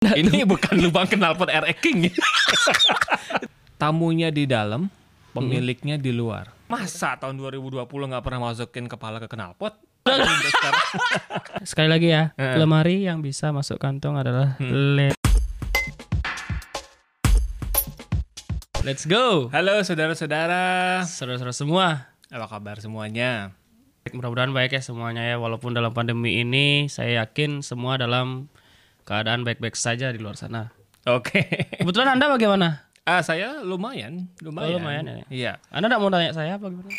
Ini bukan lubang knalpot RX King. Tamunya di dalam, pemiliknya di luar. Masa tahun 2020 nggak pernah masukin kepala ke knalpot? Sekali lagi ya, Eh. lemari yang bisa masuk kantong adalah Hmm. le- Let's go. Halo saudara-saudara, Saudara-saudara semua, apa kabar semuanya? mudah-mudahan baik ya semuanya ya. Walaupun dalam pandemi ini, saya yakin semua dalam keadaan baik-baik saja di luar sana. Oke. Kebetulan Anda bagaimana? Ah, saya lumayan, lumayan. Oh, lumayan ya? Iya. Anda tidak mau tanya saya apa gimana?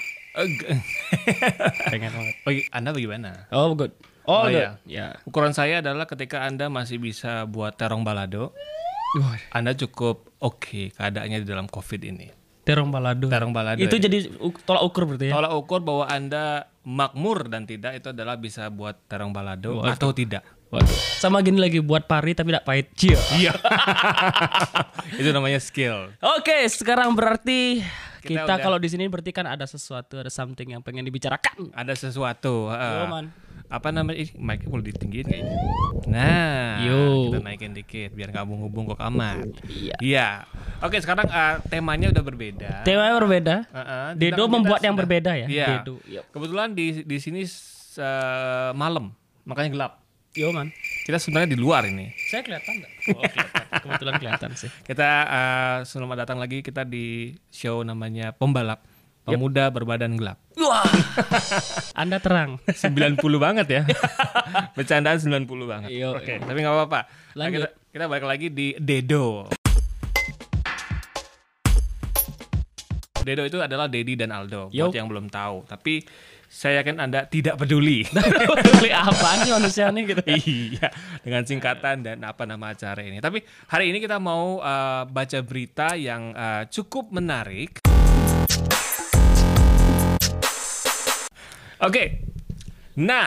Pengen banget. Bagi Anda bagaimana? Oh, good. Oh, Oh, good. iya. Ya. Ukuran saya adalah ketika Anda masih bisa buat terong balado, Wah, Anda cukup oke keadaannya di dalam COVID ini. terong balado. Terong balado. Itu ya. jadi tolak ukur berarti ya? Tolak ukur bahwa Anda makmur dan tidak itu adalah bisa buat terong balado atau tidak. Waduh. Sama gini lagi buat pari tapi tidak pahit. Cia. Iya. itu namanya skill. Oke, sekarang berarti Kita kita, udah- kalau di sini berarti kan ada sesuatu, ada something yang pengen dibicarakan. Ada sesuatu. ah. Yo, man. apa namanya? Ih, mic perlu ditinggiin kayaknya. Nah, Yo. kita naikin dikit biar nggak bungkuk-bungkuk amat. Iya. Iya. Oke, sekarang ah, temanya udah berbeda. Temanya berbeda. Ah, ah. Dedo membuat yang sudah- berbeda ya. Iya. Dedo. Yep. Kebetulan di di sini eh, malam, makanya gelap. Yo man. Kita sebenarnya di luar ini. Saya kelihatan nggak? Oh, kelihatan. Kebetulan kelihatan sih. Kita eh, selamat datang lagi kita di show namanya Pembalap. Pemuda berbadan gelap. Wah. Anda terang. 90 banget ya. Bercandaan 90 banget. Yo, Oke, tapi nggak apa-apa. Nah, kita, kita balik lagi di Dedo. Dedo itu adalah Dedi dan Aldo. Yo. Buat yang belum tahu. Tapi saya yakin Anda tidak peduli. Beli apaan sih manusia nih gitu. iya, dengan singkatan dan apa nama acara ini. Tapi hari ini kita mau uh, baca berita yang uh, cukup menarik. Oke, nah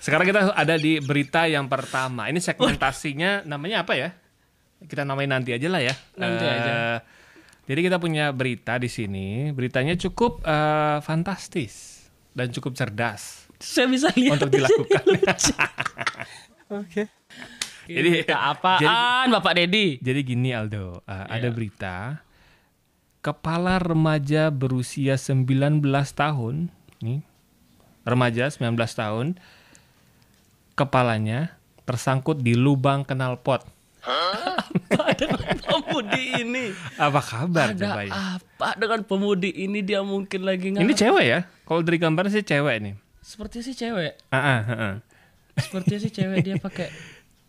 sekarang kita ada di berita yang pertama. Ini segmentasinya namanya apa ya? Kita namain nanti aja lah ya. Nanti Eh, aja. Jadi kita punya berita di sini. Beritanya cukup eh, fantastis dan cukup cerdas Saya bisa lihat. untuk dilakukan. Oke. Jadi- Jadi apaan Bapak Dedi? Jadi gini Aldo, uh, ada berita kepala remaja berusia 19 tahun, nih remaja 19 tahun, kepalanya tersangkut di lubang knalpot. dengan pemudi ini? Apa kabar Ada coba ya? apa dengan pemudi ini dia mungkin lagi nggak Ini cewek ya? Kalau dari gambar sih cewek nih. seperti si cewek Ah, ah, ah, ah. seperti si cewek dia pakai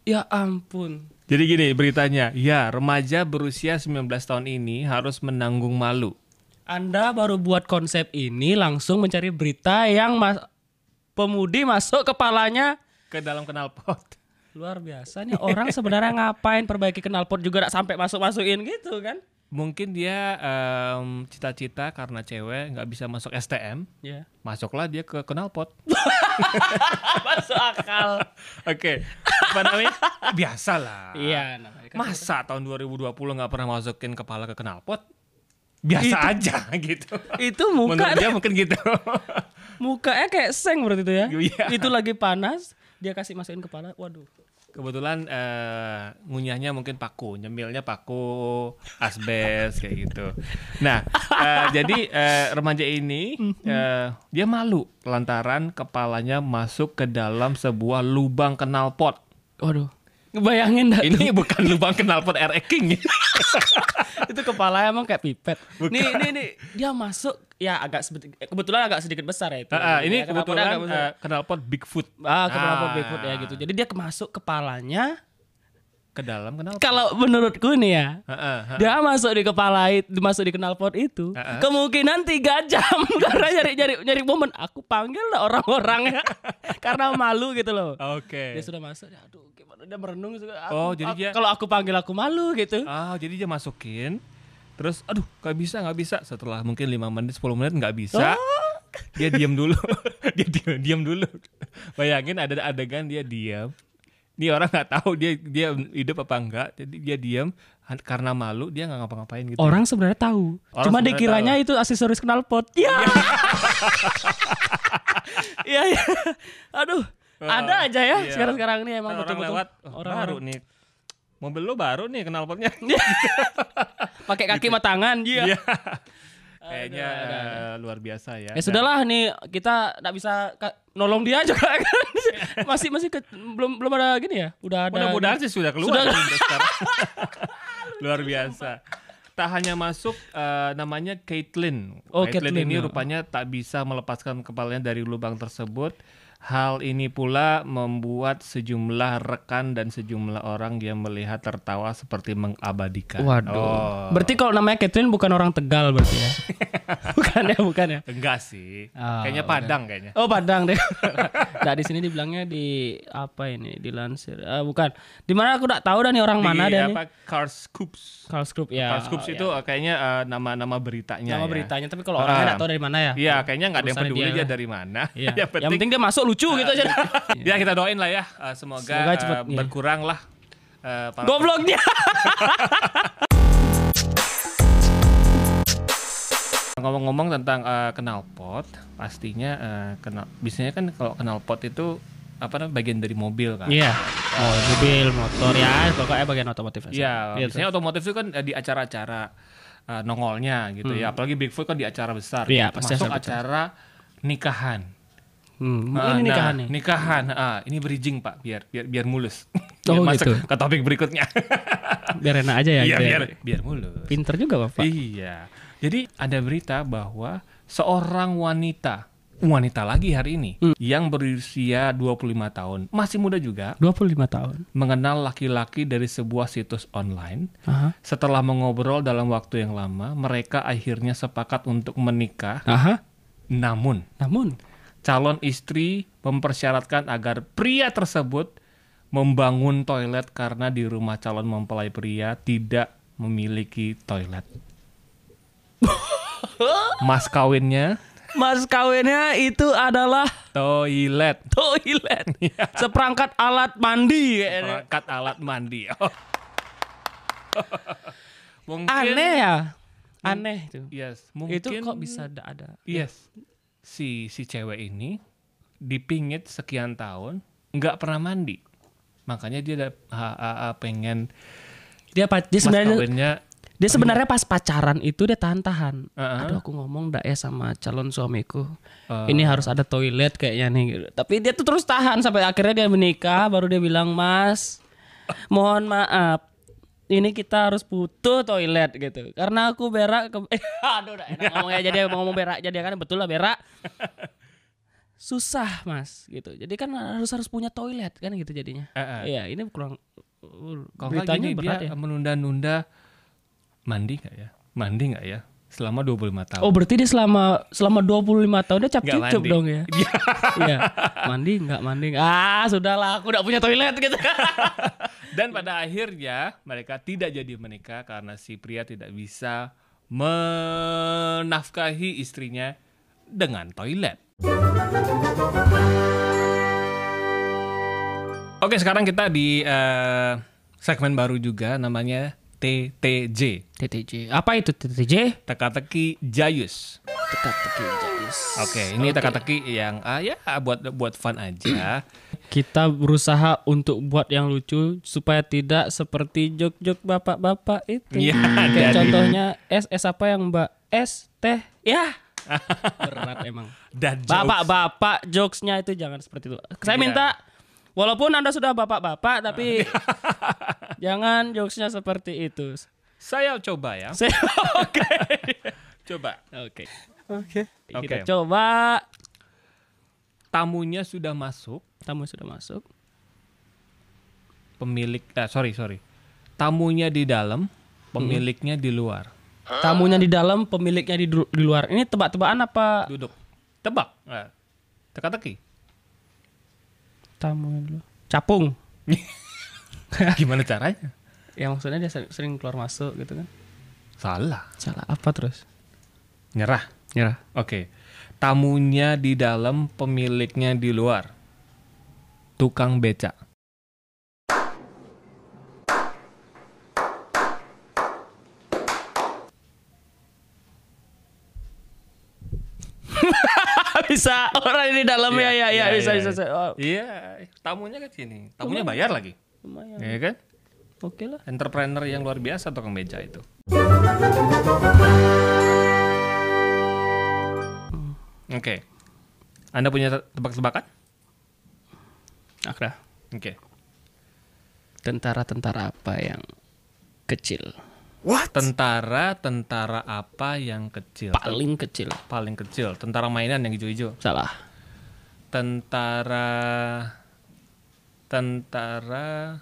ya ampun Jadi gini beritanya, ya remaja berusia 19 tahun ini harus menanggung malu. Anda baru buat konsep ini langsung mencari berita yang mas pemudi masuk kepalanya Ke dalam knalpot. Luar biasa nih orang sebenarnya ngapain perbaiki knalpot juga nggak sampai masuk masukin gitu kan Mungkin dia em, cita-cita karena cewek nggak bisa masuk STM, ya masuklah dia ke knalpot. masuk akal Oke, apa namanya? Biasa lah. iya namanya kan Masa tahun 2020 nggak pernah masukin kepala ke knalpot? Biasa aja gitu. itu muka Menurut dia mungkin gitu. mukanya kayak seng berarti itu ya Iya. itu lagi panas dia kasih masukin kepala waduh Kebetulan eh, ngunyahnya mungkin paku, nyemilnya paku, asbes kayak gitu. Nah, eh, jadi eh, remaja ini eh, dia malu lantaran kepalanya masuk ke dalam sebuah lubang knalpot. waduh ngebayangin dah Ini bukan lubang knalpot RX King. itu kepala emang kayak pipet. Nih, nih, nih, dia masuk ya agak kebetulan agak sedikit besar ya itu. Ah, ah, ini Ya, kebetulan agak besar. eh, knalpot Bigfoot. ah, kepala ah. Bigfoot ya gitu. Jadi dia masuk kepalanya. Ke dalam knalpot. Kalau menurutku nih ya, Ah, ah, ah. dia masuk di kepala itu, masuk di knalpot itu, Ah, ah. kemungkinan tiga jam karena nyari nyari nyari momen. Aku panggil lah orang-orang ya, karena malu gitu loh. Oke. Dia sudah masuk, ya, aduh gimana dia merenung juga. Aku- Oh, jadi aku- dia- kalau aku panggil aku malu gitu. Ah, jadi dia masukin. Terus, aduh, nggak bisa, nggak bisa. Setelah mungkin 5 menit, 10 menit nggak bisa. Dia diam dulu. dia diam, diam dulu. Bayangin ada adegan dia diam. Ini orang nggak tahu dia dia hidup apa enggak. Jadi dia diam karena malu dia nggak ngapa-ngapain gitu. Orang sebenarnya tahu. Orang Cuma dikiranya itu aksesoris knalpot. Iya. Iya, iya. Aduh. Ada aja ya Iya. sekarang-sekarang ini emang Kan orang betul-betul lewat oh, orang-orang. baru nih mobil lo baru nih knalpotnya. Pakai kaki sama tangan dia. Iya. Kayaknya eh, luar biasa ya. Ya sudahlah nih kita nggak bisa nolong dia juga kan. masih masih ke- belum belum ada gini ya. Udah ada. Mudah-mudahan sih sudah keluar Sudah. sekarang. Luar biasa. Tak hanya masuk eh, namanya Caitlin. Oh, Caitlin Caitlin, ini ya. rupanya tak bisa melepaskan kepalanya dari lubang tersebut. Hal ini pula membuat sejumlah rekan dan sejumlah orang yang melihat tertawa seperti mengabadikan. Waduh. Oh. Berarti kalau namanya Catherine bukan orang Tegal berarti ya. bukan ya, bukan ya. Enggak sih. Ah, kayaknya. Padang kayaknya. Oh Padang deh. nah di sini dibilangnya di apa ini? Dilansir. Ah, bukan. Di mana aku tak tahu dah nih orang mana Di dia nih. apa Cars Scoops. Carl Group ya. Cars Scoops ya. itu eh, kayaknya eh, nama-nama beritanya nama ya. beritanya tapi kalau orangnya Ah. nggak tahu dari mana ya. Iya, kayaknya nggak ada yang peduli dia dia dari mana. Iya. yang penting, Yang penting dia masuk lucu gitu aja. ya kita doain lah ya, semoga, Semoga cepet, iya. berkurang lah. para- Gobloknya. Ngomong-ngomong tentang eh, knalpot, pastinya eh, kenal, biasanya kan kalau knalpot itu apa namanya bagian dari mobil kan. Iya. Oh, mobil, motor ya, pokoknya bagian otomotif. Iya, Iya, biasanya otomotif itu kan eh, di acara-acara eh, nongolnya gitu ya, apalagi Bigfoot kan di acara besar. Hmm. Iya, gitu. pasti Masuk acara besar. nikahan. Hmm, Ah, ini nah, nikahan nih. Nikahan, ah, ini bridging pak, biar biar biar mulus. Oh, Biar masuk gitu. ke topik berikutnya. Biar enak aja ya. Iya gitu ya. biar biar mulus. Pinter juga Bapak. Iya. Jadi ada berita bahwa seorang wanita, wanita lagi hari ini Hmm. yang berusia 25 tahun, masih muda juga, 25 tahun. mengenal laki-laki dari sebuah situs online. Aha. Setelah mengobrol dalam waktu yang lama, mereka akhirnya sepakat untuk menikah. Aha. Namun, Namun calon istri mempersyaratkan agar pria tersebut membangun toilet karena di rumah calon mempelai pria tidak memiliki toilet. Mas kawinnya mas kawinnya itu adalah toilet. toilet. Seperangkat alat mandi kayaknya. Perangkat alat mandi. Oh. mungkin Aneh ya. Aneh itu. Yes, mungkin Itu kok bisa ada ada. Yes. Si si cewek ini dipingit sekian tahun nggak pernah mandi. Makanya dia ada, ha- ha- ha- pengen Dia dia sebenarnya kawinnya dia sebenarnya pas pacaran itu dia tahan-tahan. Heeh. Aduh aku ngomong ndak ya sama calon suamiku. Oh. Ini harus ada toilet kayaknya nih. gitu. Tapi dia tuh terus tahan sampai akhirnya dia menikah baru dia bilang, "Mas, mohon maaf. Ini kita harus butuh toilet gitu. Karena aku berak ke aduh enak ngomongnya jadi ngomong berak jadi kan betul lah berak. Susah, Mas, gitu. Jadi kan harus harus punya toilet kan gitu jadinya. Iya, ini kurang Kalau nggak beritanya berat dia ya. menunda-nunda mandi nggak ya? Mandi nggak ya? Selama 25 tahun. Oh berarti dia selama selama 25 tahun dia cap cucup dong ya? Iya. mandi nggak mandi? Ah sudahlah, aku udah punya toilet gitu. Dan pada akhirnya mereka tidak jadi menikah karena si pria tidak bisa menafkahi istrinya dengan toilet. Oke, sekarang kita di eh, segmen baru juga namanya TTJ. TTJ. Apa itu TTJ? Teka-teki Jayus. Teka-teki jayus. Oke, ini teka-teki yang ah, ya buat buat fun aja. Kita berusaha untuk buat yang lucu supaya tidak seperti jok-jok bapak-bapak itu. Iya, Kayak jadi- contohnya S S apa yang Mbak S teh ya. Berat emang. Dan jokes. Bapak-bapak jokesnya itu jangan seperti itu. Saya Iya. minta walaupun Anda sudah bapak-bapak tapi jangan jokesnya seperti itu. Saya coba ya. Saya oke. Coba. Oke. Oke. Oke. Kita coba Tamunya sudah masuk. tamu sudah masuk. Pemilik, eh, sorry sorry. Tamunya di dalam, pemiliknya di luar. Tamunya di dalam, pemiliknya di, di luar. Ini tebak-tebakan apa? Duduk. Tebak. Eh, Teka-teki. Tamu dulu. Capung. Gimana caranya? Ya maksudnya dia sering, sering keluar masuk gitu kan. Salah. Salah apa terus? Nyerah. Nyerah. Oke. Tamunya di dalam, pemiliknya di luar. Tukang becak. Bisa orang ini di dalam ya ya ya Iya, bisa iya, bisa. iya. bisa. Oh, Iya, tamunya kan sini. Tamunya bayar lagi. lumayan. Iya kan? Oke lah. Entrepreneur yang luar biasa tukang beca itu. Oke. Anda punya te- tebak-tebakan? Ada. Oke. Tentara-tentara apa yang kecil? Tentara-tentara apa yang kecil? Paling kecil. Paling kecil. Tentara mainan yang hijau-hijau. Salah. Tentara tentara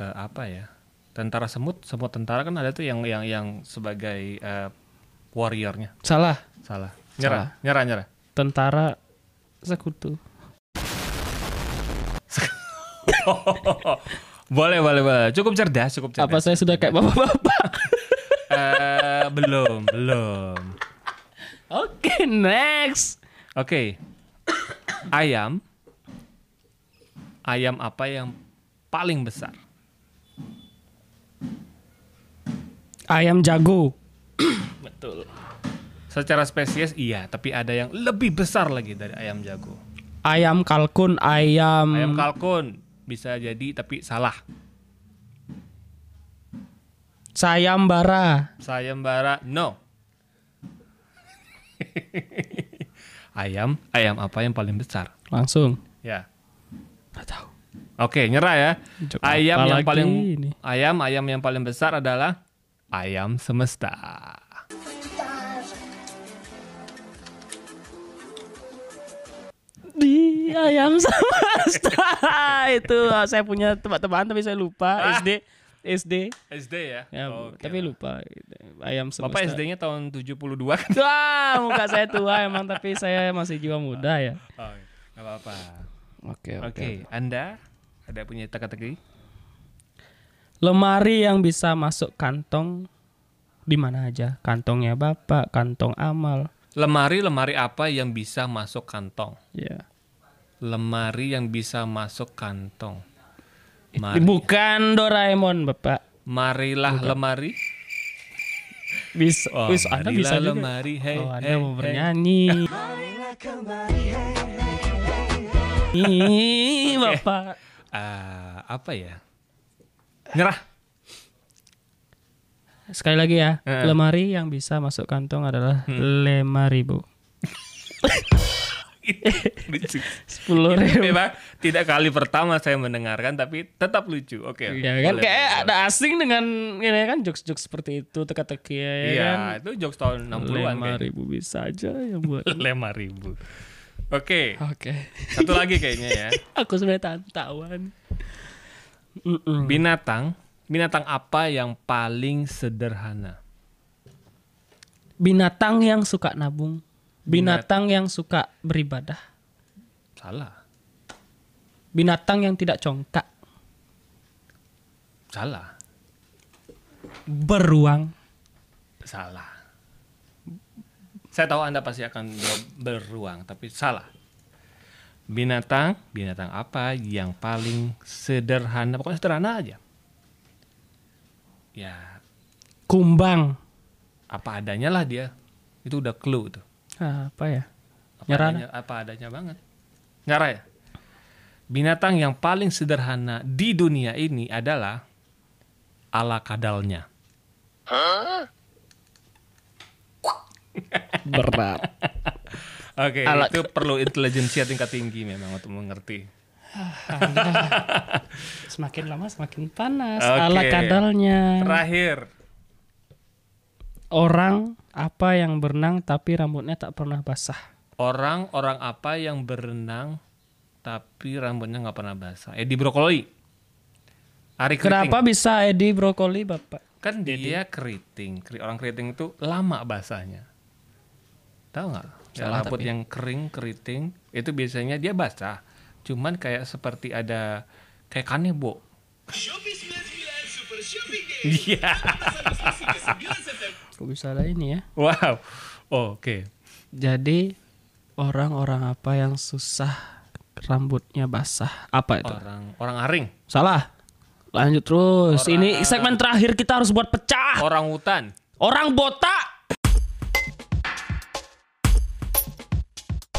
eh, apa ya? Tentara semut, semut tentara kan ada tuh yang yang yang sebagai eh, warriornya. Salah. Salah. Nyerah, nyerah, nyerah. Tentara sekutu. boleh, boleh, boleh. Cukup cerdas, cukup cerdas. Apa saya sudah kayak bapak-bapak? Eh, belum, belum. Oke, next. Oke. Ayam. Ayam apa yang paling besar? Ayam jago. Betul. Secara spesies iya, tapi ada yang lebih besar lagi dari ayam jago. Ayam kalkun, ayam, Ayam kalkun bisa jadi tapi salah. sayembara. Sayembara no. ayam, ayam apa yang paling besar? Langsung. Ya. Nggak tahu. Oke, nyerah ya. Jok Ayam yang paling ini? ayam ayam yang paling besar adalah ayam semesta. Di ayam semesta. Itu ah, saya punya tebak-tebakan tapi saya lupa. SD. SD. SD ya. Ya, Oke. tapi lupa. Ayam semesta. Bapak SD-nya tahun 72 kan? Wah, muka saya tua emang tapi saya masih jiwa muda ya. Oh, nggak apa-apa. Oke, Oke, Anda ada punya teka-teki? Lemari yang bisa masuk kantong di mana aja? Kantongnya Bapak, kantong amal. Lemari-lemari apa yang bisa masuk kantong? Ya. Lemari yang bisa masuk kantong. Mari, Bukan Doraemon, Bapak. marilah lemari. Bisa. Oh, Wis, Anda marilah bisa juga. lemari. Hey, oh, Anda hey, mau hey. bernyanyi. Ih, Bapak. Ah, apa ya? Nyerah. Sekali lagi ya, Heeh. lemari yang bisa masuk kantong adalah lima ribu, lucu. sepuluh ribu. memang tidak kali pertama saya mendengarkan, tapi tetap lucu. Oke. Ya kan boleh, kayak ada asing dengan ini kan jokes-jokes seperti itu teka-teki ya Iya, kan. itu jokes tahun 60-an Lima ribu bisa aja yang buat. Lima ribu. Oke, Oke. satu lagi kayaknya ya. Aku sebenarnya tantawan. Mm-mm. Binatang, binatang apa yang paling sederhana? Binatang yang suka nabung. Binatang yang suka beribadah. Salah, Binatang yang tidak congkak. salah, Beruang. salah. Saya tahu Anda pasti akan jawab beruang, tapi salah. Binatang, binatang apa yang paling sederhana? Pokoknya sederhana aja. Ya, Kumbang. apa adanya lah dia. Itu udah clue tuh. Apa ya? Apa Nyerah adanya, apa adanya banget. Nyerah ya? Binatang yang paling sederhana di dunia ini adalah ala kadalnya. Berat. Oke, Ala- itu perlu intelijensia tingkat tinggi memang untuk mengerti. semakin lama semakin panas. Oke. Ala kadalnya. Terakhir, Orang apa yang berenang tapi rambutnya tak pernah basah? orang-orang apa yang berenang tapi rambutnya nggak pernah basah? Edi Brokoli. Ari Keriting. Kenapa bisa Edi brokoli bapak? Kan dia keriting. Keri- Orang keriting itu lama basahnya. Tahu nggak? Ya, Salah rambut tapi. yang kering keriting itu biasanya dia basah. Cuman kayak seperti ada kayak kanebo. Iya. Kok bisa ada ini ya? wow. Oh, Oke. Jadi orang-orang apa yang susah rambutnya basah? Apa itu? Orang orang aring, Salah. Lanjut terus. Ini segmen terakhir kita harus buat pecah. orang hutan. Orang botak.